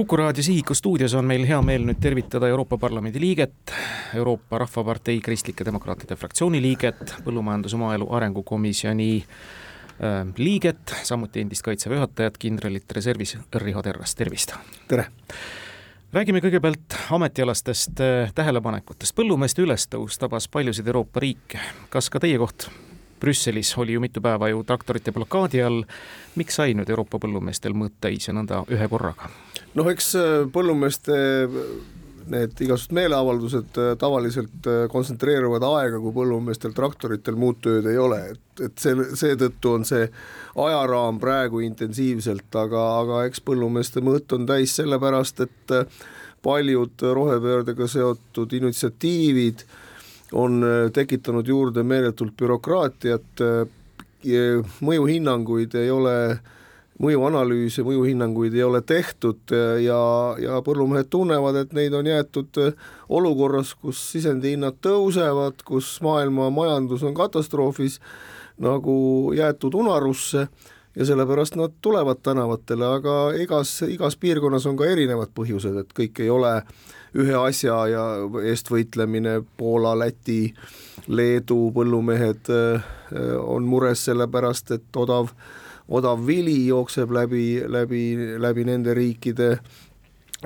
kuku raadio Sihiku stuudios on meil hea meel nüüd tervitada Euroopa Parlamendi liiget, Euroopa Rahvapartei Kristlike Demokraatide fraktsiooni liiget, Põllumajandus- ja Maaelu Arengukomisjoni äh, liiget, samuti endist Kaitseväe juhatajat, kindralit reservis Riho Terrast, tervist! tere! räägime kõigepealt ametialastest äh, tähelepanekutest, põllumeeste ülestõus tabas paljusid Euroopa riike, kas ka teie koht Brüsselis oli ju mitu päeva ju traktorite blokaadi all, miks sai nüüd Euroopa põllumeestel mõõt täis ja nõnda ühe korraga? Noh, eks äh, põllumeeste need igasugused meeleavaldused äh, tavaliselt äh, kontsentreeruvad aega, kui põllumeestel traktoritel muud tööd ei ole, et, et see, seetõttu on see ajaraam praegu intensiivselt, aga, aga eks põllumeeste mõõt on täis sellepärast, et paljud rohepöördega seotud initsiatiivid on tekitanud juurde meeletult bürokraatiat, mõjuhinnanguid ei ole äh, mõjuanalüüse, mõjuhinnanguid ei ole tehtud ja, ja põllumehed tunnevad, et neid on jäetud olukorras, kus sisendihinnad tõusevad, kus maailma majandus on katastroofis, nagu jäetud unarusse ja sellepärast nad tulevad tänavatele, aga igas, igas piirkonnas on ka erinevad põhjused, et kõik ei ole ühe asja ja eest võitlemine, Poola, Läti, Leedu põllumehed eh, on mures sellepärast, et odav odav vili jookseb läbi, läbi, läbi nende riikide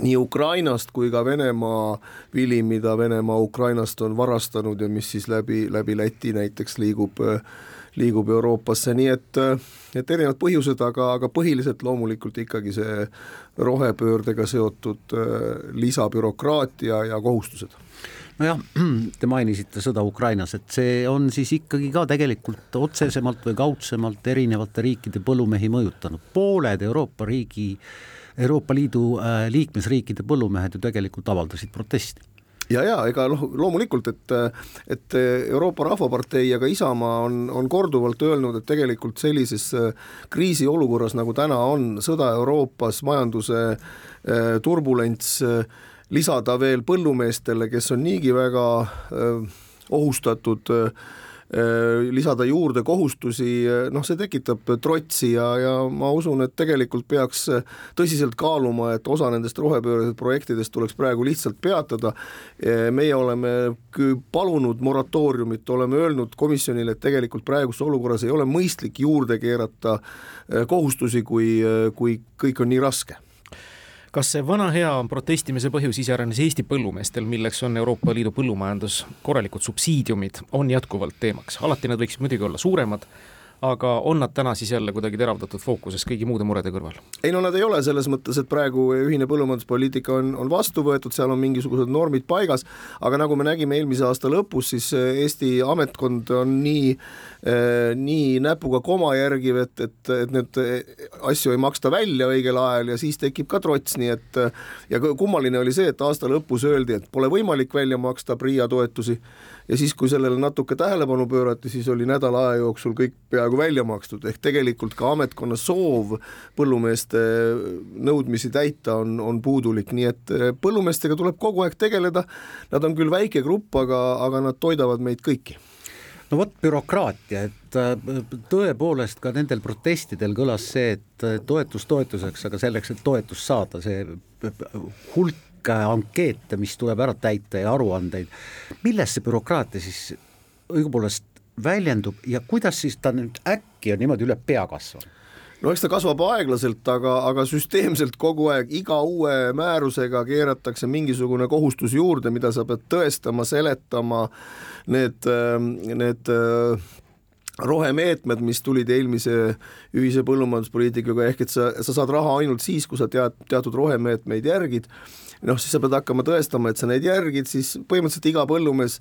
nii Ukrainast kui ka Venemaa vili, mida Venemaa Ukrainast on varastanud ja mis siis läbi, läbi Läti näiteks liigub, liigub Euroopasse, nii et, et erinevad põhjused, aga, aga põhiliselt loomulikult ikkagi see rohepöördega seotud äh, lisabürokraatia ja kohustused nojah, te mainisite sõda Ukrainas, et see on siis ikkagi ka tegelikult otsesemalt või kaudsemalt erinevate riikide põllumehi mõjutanud, pooled Euroopa riigi, Euroopa Liidu äh, liikmesriikide põllumehed ju tegelikult avaldasid protesti. Ja, ja ega noh, loomulikult, et, et Euroopa Rahvapartei ja ka Isamaa on, on korduvalt öelnud, et tegelikult sellises äh, kriisiolukorras, nagu täna on, sõda Euroopas, majanduse äh, turbulents äh,, lisada veel põllumeestele, kes on niigi väga ohustatud, lisada juurde kohustusi, noh, see tekitab trotsi ja, ja ma usun, et tegelikult peaks tõsiselt kaaluma, et osa nendest rohepöörasest projektidest tuleks praegu lihtsalt peatada. meie oleme palunud moratooriumit, oleme öelnud komisjonile, et tegelikult praeguses olukorras ei ole mõistlik juurde keerata kohustusi, kui, kui kõik on nii raske kas see vana hea protestimise põhjus iseäranis Eesti põllumeestel, milleks on Euroopa Liidu põllumajandus, korralikud subsiidiumid, on jätkuvalt teemaks, alati nad võiksid muidugi olla suuremad aga on nad täna siis jälle kuidagi teravdatud fookuses kõigi muude murede kõrval? ei no nad ei ole selles mõttes, et praegu ühine põllumajanduspoliitika on, on vastu võetud, seal on mingisugused normid paigas, aga nagu me nägime eelmise aasta lõpus, siis Eesti ametkond on nii eh, nii näpuga koma järgiv, et, et, et need asju ei maksta välja õigel ajal ja siis tekib ka trots, nii et ja kummaline oli see, et aasta lõpus öeldi, et pole võimalik välja maksta PRIA toetusi ja siis, kui sellele natuke tähelepanu pöörati, siis oli nädala aja jooksul kõik peaaegu välja makstud, ehk tegelikult ka ametkonna soov põllumeeste nõudmisi täita on, on puudulik, nii et eh, põllumeestega tuleb kogu aeg tegeleda, nad on küll väike grupp, aga, aga nad toidavad meid kõiki. No vot, bürokraatia, et äh, tõepoolest ka nendel protestidel kõlas see, et äh, toetus toetuseks, aga selleks, et toetust saada, see hulk ankeete, mis tuleb ära täita ja aruandeid, milles see bürokraatia siis õigupoolest väljendub ja kuidas siis ta nüüd äkki on niimoodi üle pea kasvanud? no eks ta kasvab aeglaselt, aga, aga süsteemselt kogu aeg iga uue määrusega keeratakse mingisugune kohustus juurde, mida sa pead tõestama, seletama, need, need rohemeetmed, mis tulid eelmise ühise põllumajanduspoliitikaga, ehk et sa, sa saad raha ainult siis, kui sa tead, teatud rohemeetmeid järgid noh, siis sa pead hakkama tõestama, et sa neid järgid, siis põhimõtteliselt iga põllumees,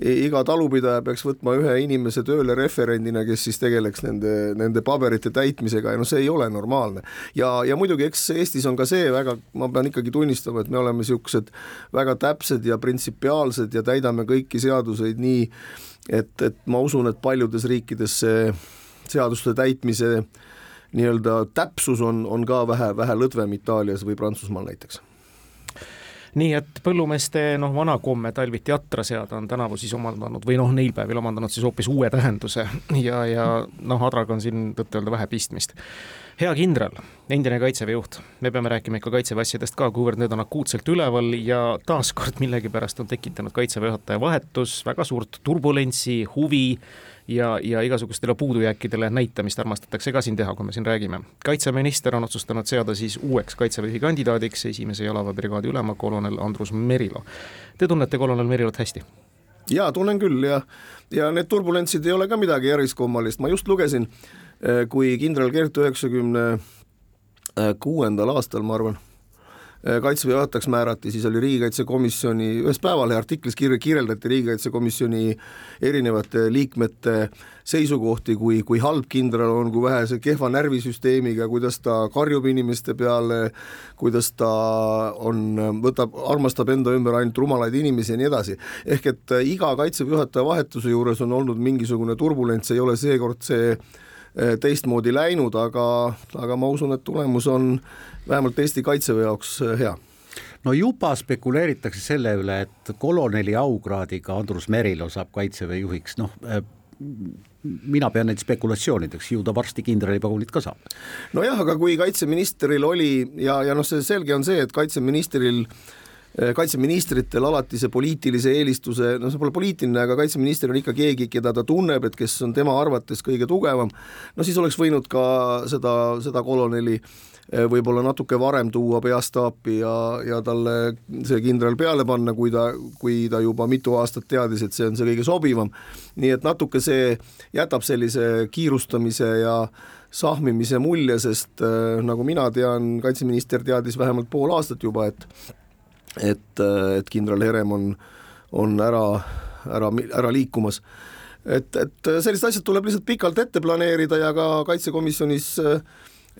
iga talupidaja peaks võtma ühe inimese tööle referendina, kes siis tegeleks nende, nende paberite täitmisega ja noh, see ei ole normaalne. ja, ja muidugi, eks Eestis on ka see väga, ma pean ikkagi tunnistama, et me oleme niisugused väga täpsed ja printsipiaalsed ja täidame kõiki seaduseid nii, et, et ma usun, et paljudes riikides see seaduste täitmise nii-öelda täpsus on, on ka vähe, vähe lõdvem Itaalias või Prantsusmaal näiteks nii et põllumeeste noh, vana komme talviti atra seada on tänavu siis omandanud või noh, neil päevil omandanud siis hoopis uue tähenduse ja, ja noh, adraga on siin tõtt-öelda vähe pistmist. Hea kindral, endine kaitseväe juht, me peame rääkima ikka kaitseväe asjadest ka, kuivõrd need on akuutselt üleval ja taaskord millegipärast on tekitanud kaitseväe juhataja vahetus väga suurt turbulentsi, huvi ja, ja igasugustele puudujääkidele näitamist armastatakse ka siin teha, kui me siin räägime. kaitseminister on otsustanud seada siis uueks kaitseväe juhi kandidaadiks esimese jalaväebrigaadi ülema kolonel Andrus Merilo. Te tunnete kolonel Merilot hästi? jaa, tunnen küll ja, ja need turbulentsid ei ole ka midagi eriskummalist, ma just lugesin, eh, kui kindral Kert üheksakümne kuuendal aastal, ma arvan kaitseväe juhatajaks määrati, siis oli riigikaitsekomisjoni, ühes Päevalehe artiklis kir-, kirjeldati riigikaitsekomisjoni erinevate liikmete seisukohti, kui, kui halb kindral on, kui vähese kehva närvisüsteemiga, kuidas ta karjub inimeste peale, kuidas ta on, võtab, armastab enda ümber ainult rumalaid inimesi ja nii edasi. ehk et äh, iga kaitseväe juhataja vahetuse juures on olnud mingisugune turbulents, ei ole seekord see äh, teistmoodi läinud, aga, aga ma usun, et tulemus on vähemalt Eesti Kaitseväe jaoks äh, hea no juba spekuleeritakse selle üle, et koloneli aukraadiga Andrus Merilo saab Kaitseväe juhiks, noh äh, mina pean neid spekulatsioonideks, ju ta varsti kindralipagunit ka saab. nojah, aga kui kaitseministril oli ja, ja noh, see selge on see, et kaitseministril äh, kaitseministritel alati see poliitilise eelistuse, no see pole poliitiline, aga kaitseminister on ikka keegi, keda ta tunneb, et kes on tema arvates kõige tugevam, no siis oleks võinud ka seda, seda koloneli äh, võib-olla natuke varem tuua peastaapi ja, ja talle see kindral peale panna, kui ta, kui ta juba mitu aastat teadis, et see on see kõige sobivam. nii et natuke see jätab sellise kiirustamise ja sahmimise mulje, sest äh, nagu mina tean, kaitseminister teadis vähemalt pool aastat juba, et et, et kindral Herem on, on ära, ära, ära liikumas. Et, et sellised asjad tuleb lihtsalt pikalt ette planeerida ja ka kaitsekomisjonis äh,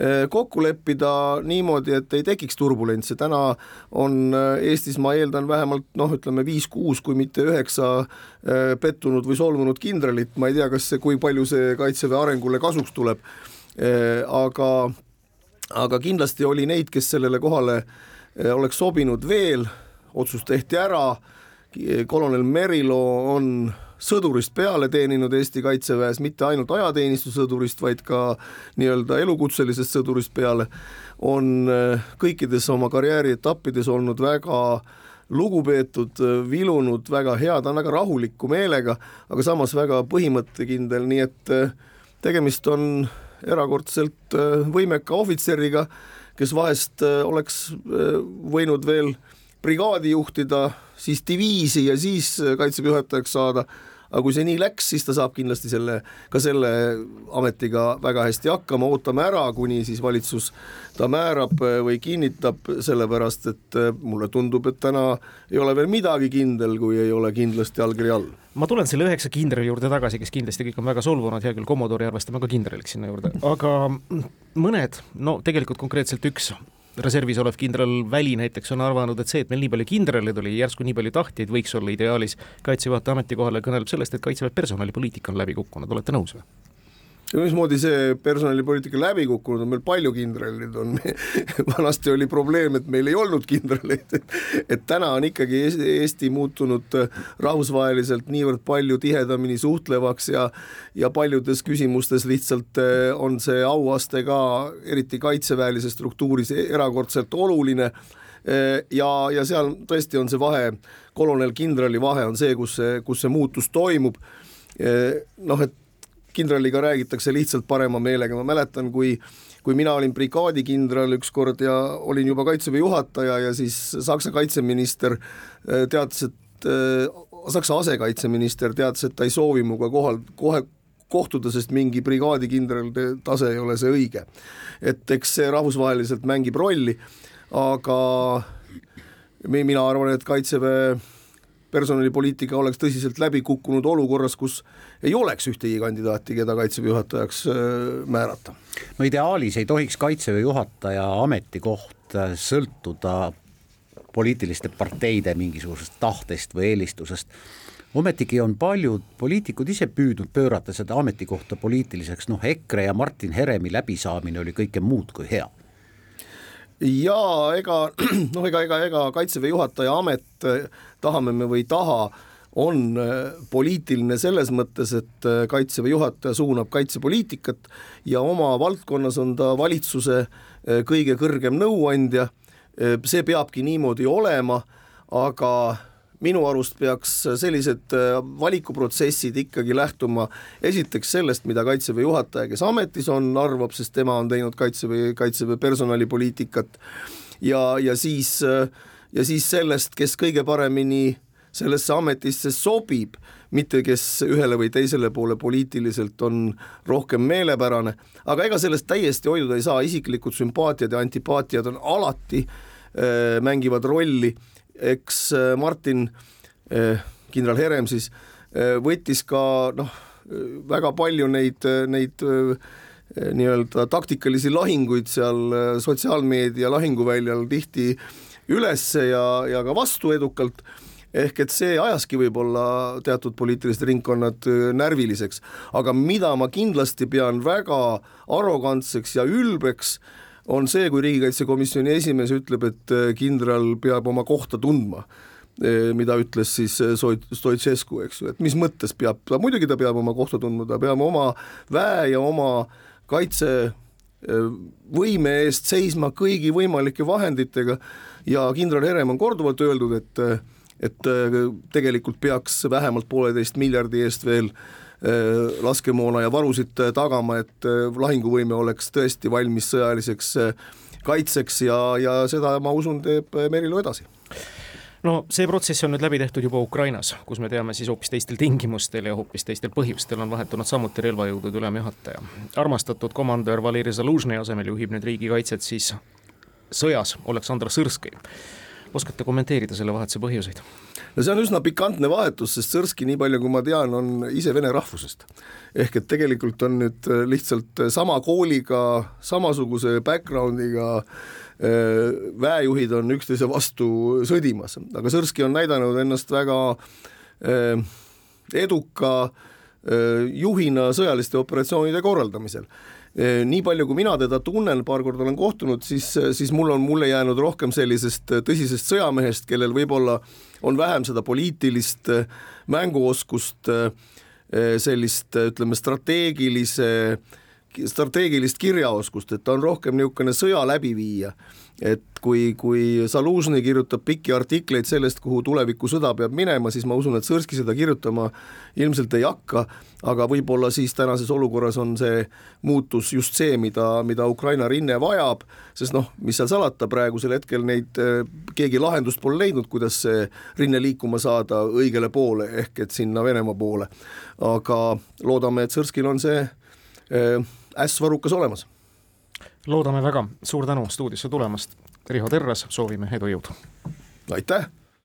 Eh, kokku leppida niimoodi, et ei tekiks turbulentse, täna on eh, Eestis, ma eeldan, vähemalt noh, ütleme viis-kuus, kui mitte üheksa eh, pettunud või solvunud kindralit, ma ei tea, kas kui palju see Kaitseväe arengule kasuks tuleb, aga aga kindlasti oli neid, kes sellele kohale oleks sobinud veel, otsus tehti ära, kolonel Merilo on sõdurist peale teeninud Eesti Kaitseväes, mitte ainult ajateenistussõdurist, vaid ka nii-öelda elukutselisest sõdurist peale, on äh, kõikides oma karjääri etappides olnud väga lugupeetud, äh, vilunud, väga hea, ta on väga rahuliku meelega, aga samas väga põhimõttekindel, nii et äh, tegemist on erakordselt võimeka ohvitseriga, kes vahest oleks võinud veel brigaadi juhtida, siis diviisi ja siis kaitseväe juhatajaks saada aga kui see nii läks, siis ta saab kindlasti selle, ka selle ametiga väga hästi hakkama, ootame ära, kuni siis valitsus ta määrab äh, või kinnitab, sellepärast et äh, mulle tundub, et täna ei ole veel midagi kindel, kui ei ole kindlasti allkiri all. Ma tulen selle üheksa kindrali juurde tagasi, kes kindlasti kõik on väga solvunud, hea küll, Commodori arvestame ka kindraliks sinna juurde, aga mõned, no tegelikult konkreetselt üks reservis olev kindral Väli näiteks on arvanud, et see, et meil nii palju kindraleid oli, järsku nii palju tahtjaid, võiks olla ideaalis kaitseväe juhataja ametikohale, kõneleb sellest, et kaitseväe personalipoliitika on läbi kukkunud, olete nõus või? Ja mismoodi see personalipoliitika läbi kukkunud on, meil palju kindraleid on. Vanasti oli probleem, et meil ei olnud kindraleid, et et täna on ikkagi Eesti muutunud rahvusvaheliselt niivõrd palju tihedamini suhtlevaks ja ja paljudes küsimustes lihtsalt eh, on see auaste ka, eriti kaitseväelises struktuuris, erakordselt oluline. Eh, ja, ja seal tõesti on see vahe, kolonel-kindrali vahe on see, kus see, kus see muutus toimub. Noh, et kindraliga räägitakse lihtsalt parema meelega, ma mäletan, kui kui mina olin brigaadikindral ükskord ja olin juba kaitseväe juhataja ja siis Saksa kaitseminister äh, teatas, et äh, Saksa asekaitseminister teatas, et ta ei soovi minuga kohal, kohe kohtuda, sest mingi brigaadikindrali tase ei ole see õige. et eks see rahvusvaheliselt mängib rolli, aga mina arvan, et kaitseväe personalipoliitika oleks tõsiselt läbi kukkunud olukorras, kus ei oleks ühtegi kandidaati, keda kaitseväe juhatajaks äh, määrata. no ideaalis ei tohiks kaitseväe juhataja ametikoht äh, sõltuda poliitiliste parteide mingisugusest tahtest või eelistusest. Ometigi on paljud poliitikud ise püüdnud pöörata seda ametikohta poliitiliseks, noh EKRE ja Martin Heremi läbisaamine oli kõike muud kui hea ja ega noh, ega, ega, ega kaitseväe juhataja amet, tahame me või ei taha, on poliitiline selles mõttes, et Kaitseväe juhataja suunab kaitsepoliitikat ja oma valdkonnas on ta valitsuse kõige kõrgem nõuandja, see peabki niimoodi olema, aga minu arust peaks sellised äh, valikuprotsessid ikkagi lähtuma esiteks sellest, mida Kaitseväe juhataja, kes ametis on, arvab, sest tema on teinud Kaitseväe, Kaitseväe personalipoliitikat ja, ja siis, äh, ja siis sellest, kes kõige paremini sellesse ametisse sobib, mitte kes ühele või teisele poole poliitiliselt on rohkem meelepärane, aga ega sellest täiesti hoiduda ei saa, isiklikud sümpaatiad ja antipaatiad on alati äh,, mängivad rolli eks äh, Martin, äh, kindral Herem siis, äh, võttis ka noh, väga palju neid, neid nii-öelda taktikalisi lahinguid seal sotsiaalmeedia lahinguväljal tihti ülesse ja, ja ka vastu edukalt. Ehk et see ajaski võib-olla teatud poliitilised ringkonnad närviliseks, aga mida ma kindlasti pean väga arrogantseks ja ülbeks, on see, kui Riigikaitsekomisjoni esimees ütleb, et äh, kindral peab oma kohta tundma äh, mida ütles siis äh, Stoicescu, eks ju, et mis mõttes peab, muidugi ta peab oma kohta tundma, ta peab oma väe ja oma kaitsevõime eest seisma kõigi võimalike vahenditega ja kindral Herem on korduvalt öeldud, et et tegelikult peaks vähemalt pooleteist miljardi eest veel Äh, laskemoona ja varusid äh, tagama, et äh, lahinguvõime oleks tõesti valmis sõjaliseks kaitseks ja, ja seda ma usun, teeb Merilo edasi no see protsess on nüüd läbi tehtud juba Ukrainas, kus me teame siis hoopis teistel tingimustel ja hoopis teistel põhjustel on vahetunud samuti relvajõudude ülemjuhataja. armastatud komandör Valeri Zalužnõi asemel juhib nüüd riigikaitset siis sõjas Oleksandr Sõrskõi. Oskate kommenteerida selle vahetuse põhjuseid? no see on üsna pikantne vahetus, sest Sõrski, nii palju kui ma tean, on ise vene rahvusest. ehk et tegelikult on nüüd äh, lihtsalt äh, sama kooliga, samasuguse background'iga äh, väejuhid on üksteise vastu sõdimas, aga Sõrski on näidanud ennast väga eduka juhina sõjaliste operatsioonide korraldamisel nii palju, kui mina teda tunnen, paar korda olen kohtunud, siis, siis mul on mulle jäänud rohkem sellisest tõsisest sõjamehest, kellel võib-olla on vähem seda poliitilist mänguoskust, sellist ütleme, strateegilise, strateegilist kirjaoskust, et ta on rohkem niisugune sõja läbiviija et kui, kui Zalužny kirjutab pikki artikleid sellest, kuhu tulevikusõda peab minema, siis ma usun, et Sõrski seda kirjutama ilmselt ei hakka, aga võib-olla siis tänases olukorras on see muutus just see, mida, mida Ukraina rinne vajab, sest noh, mis seal salata, praegusel hetkel neid keegi lahendust pole leidnud, kuidas see rinne liikuma saada õigele poole, ehk et sinna Venemaa poole. aga loodame, et Sõrskil on see äss varukas olemas loodame väga, suur tänu stuudiosse tulemast, Riho Terras, soovime edu, jõudu! aitäh!